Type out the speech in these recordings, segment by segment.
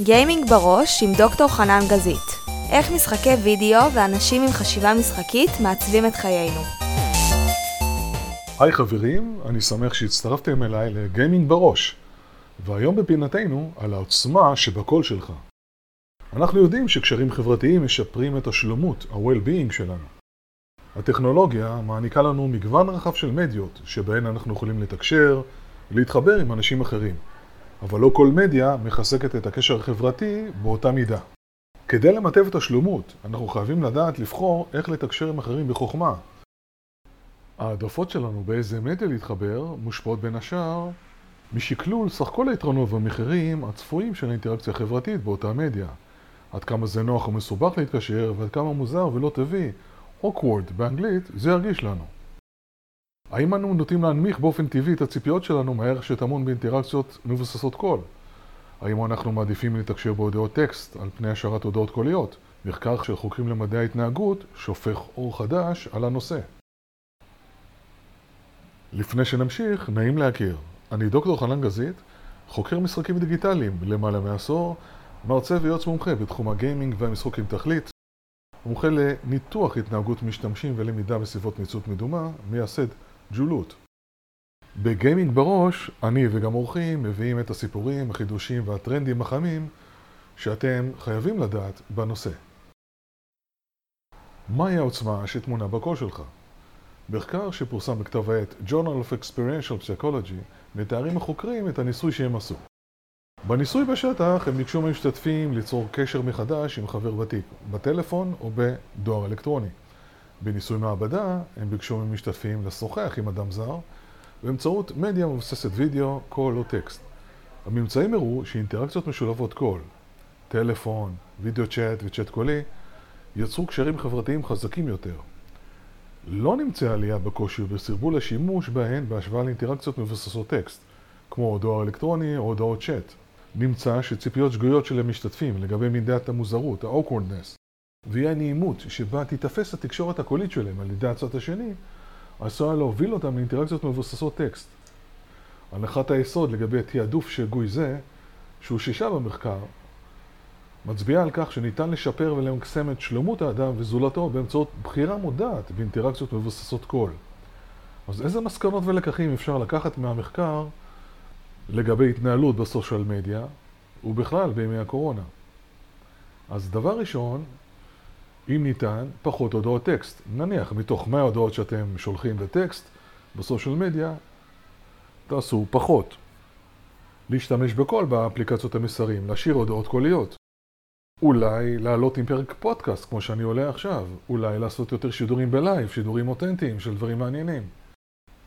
גיימינג בראש עם דוקטור חנן גזית. איך משחקי וידאו ואנשים עם חשיבה משחקית מעצבים את חיינו. היי חברים, אני שמח שהצטרפתם אליי לגיימינג בראש. והיום בפינתנו על העוצמה שבקול שלך. אנחנו יודעים שקשרים חברתיים משפרים את השלומות, ה-well-being שלנו. הטכנולוגיה מעניקה לנו מגוון רחב של מדיות, שבהן אנחנו יכולים לתקשר, להתחבר עם אנשים אחרים. אבל לא כל מדיה מחזקת את הקשר החברתי באותה מידה. כדי למטב את השלומות, אנחנו חייבים לדעת לבחור איך לתקשר עם אחרים בחוכמה. העדפות שלנו באיזה מדיה להתחבר מושפעות בין השאר משקלול סך כל היתרונות והמחירים הצפויים של האינטראקציה החברתית באותה מדיה. עד כמה זה נוח ומסובך להתקשר ועד כמה מוזר ולא טבעי, awkward באנגלית, זה ירגיש לנו. האם אנו נוטים להנמיך באופן טבעי את הציפיות שלנו מהערך שטמון באינטראקציות מבוססות קול? האם אנחנו מעדיפים לתקשר בהודעות טקסט על פני השארת הודעות קוליות? מחקר של חוקרים למדעי ההתנהגות שופך אור חדש על הנושא. לפני שנמשיך, נעים להכיר. אני דוקטור חנן גזית, חוקר משחקים דיגיטליים למעלה מעשור, מרצה ויועץ מומחה בתחום הגיימינג והמשחוק עם תכלית, מומחה לניתוח התנהגות משתמשים ולמידה בסביבות ניצות מדומה, מייסד ג'ולות. בגיימינג בראש, אני וגם אורחים מביאים את הסיפורים, החידושים והטרנדים החמים שאתם חייבים לדעת בנושא. מהי העוצמה שטמונה בקול שלך? מחקר שפורסם בכתב העת Journal of Experiential Psychology מתארים החוקרים את הניסוי שהם עשו. בניסוי בשטח הם ביקשו ממשתתפים ליצור קשר מחדש עם חבר ותיק, בטלפון או בדואר אלקטרוני. בניסוי מעבדה הם ביקשו ממשתתפים לשוחח עם אדם זר באמצעות מדיה מבוססת וידאו, קול או טקסט. הממצאים הראו שאינטראקציות משולבות קול, טלפון, וידאו צ'אט וצ'אט קולי, יצרו קשרים חברתיים חזקים יותר. לא נמצאה עלייה בקושי ובסרבול השימוש בהן בהשוואה לאינטראקציות מבוססות טקסט, כמו דואר אלקטרוני או הודעות צ'אט. נמצא שציפיות שגויות של המשתתפים לגבי מידת המוזרות, ה-awkwardness, ואי הנעימות שבה תיתפס התקשורת הקולית שלהם על ידי הצד השני, עשויה להוביל אותם לאינטראקציות מבוססות טקסט. הנחת היסוד לגבי תעדוף שגוי זה, שהוא שישה במחקר, מצביעה על כך שניתן לשפר ולמקסם את שלמות האדם וזולתו באמצעות בחירה מודעת באינטראקציות מבוססות קול. אז איזה מסקנות ולקחים אפשר לקחת מהמחקר לגבי התנהלות בסושיאל מדיה, ובכלל בימי הקורונה? אז דבר ראשון, אם ניתן, פחות הודעות טקסט. נניח, מתוך 100 הודעות שאתם שולחים בטקסט, בסושיאל מדיה, תעשו פחות. להשתמש בכל באפליקציות המסרים, להשאיר הודעות קוליות. אולי לעלות עם פרק פודקאסט, כמו שאני עולה עכשיו. אולי לעשות יותר שידורים בלייב, שידורים אותנטיים של דברים מעניינים.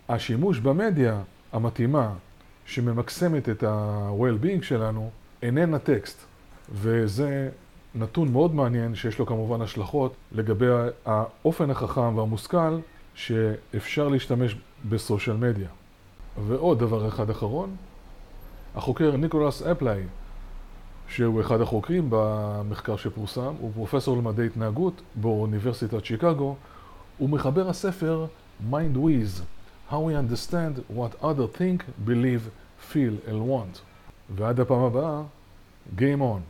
השימוש במדיה המתאימה, שממקסמת את ה-well-being שלנו, איננה טקסט. וזה נתון מאוד מעניין שיש לו כמובן השלכות לגבי האופן החכם והמושכל שאפשר להשתמש בסושיאל מדיה. ועוד דבר אחד אחרון, החוקר ניקולס אפליי, שהוא אחד החוקרים במחקר שפורסם, הוא פרופסור למדעי התנהגות באוניברסיטת שיקגו, הוא מחבר הספר Mind Wiz, How We Understand What Other Think, Believe, Feel and Want. ועד הפעם הבאה, Game On.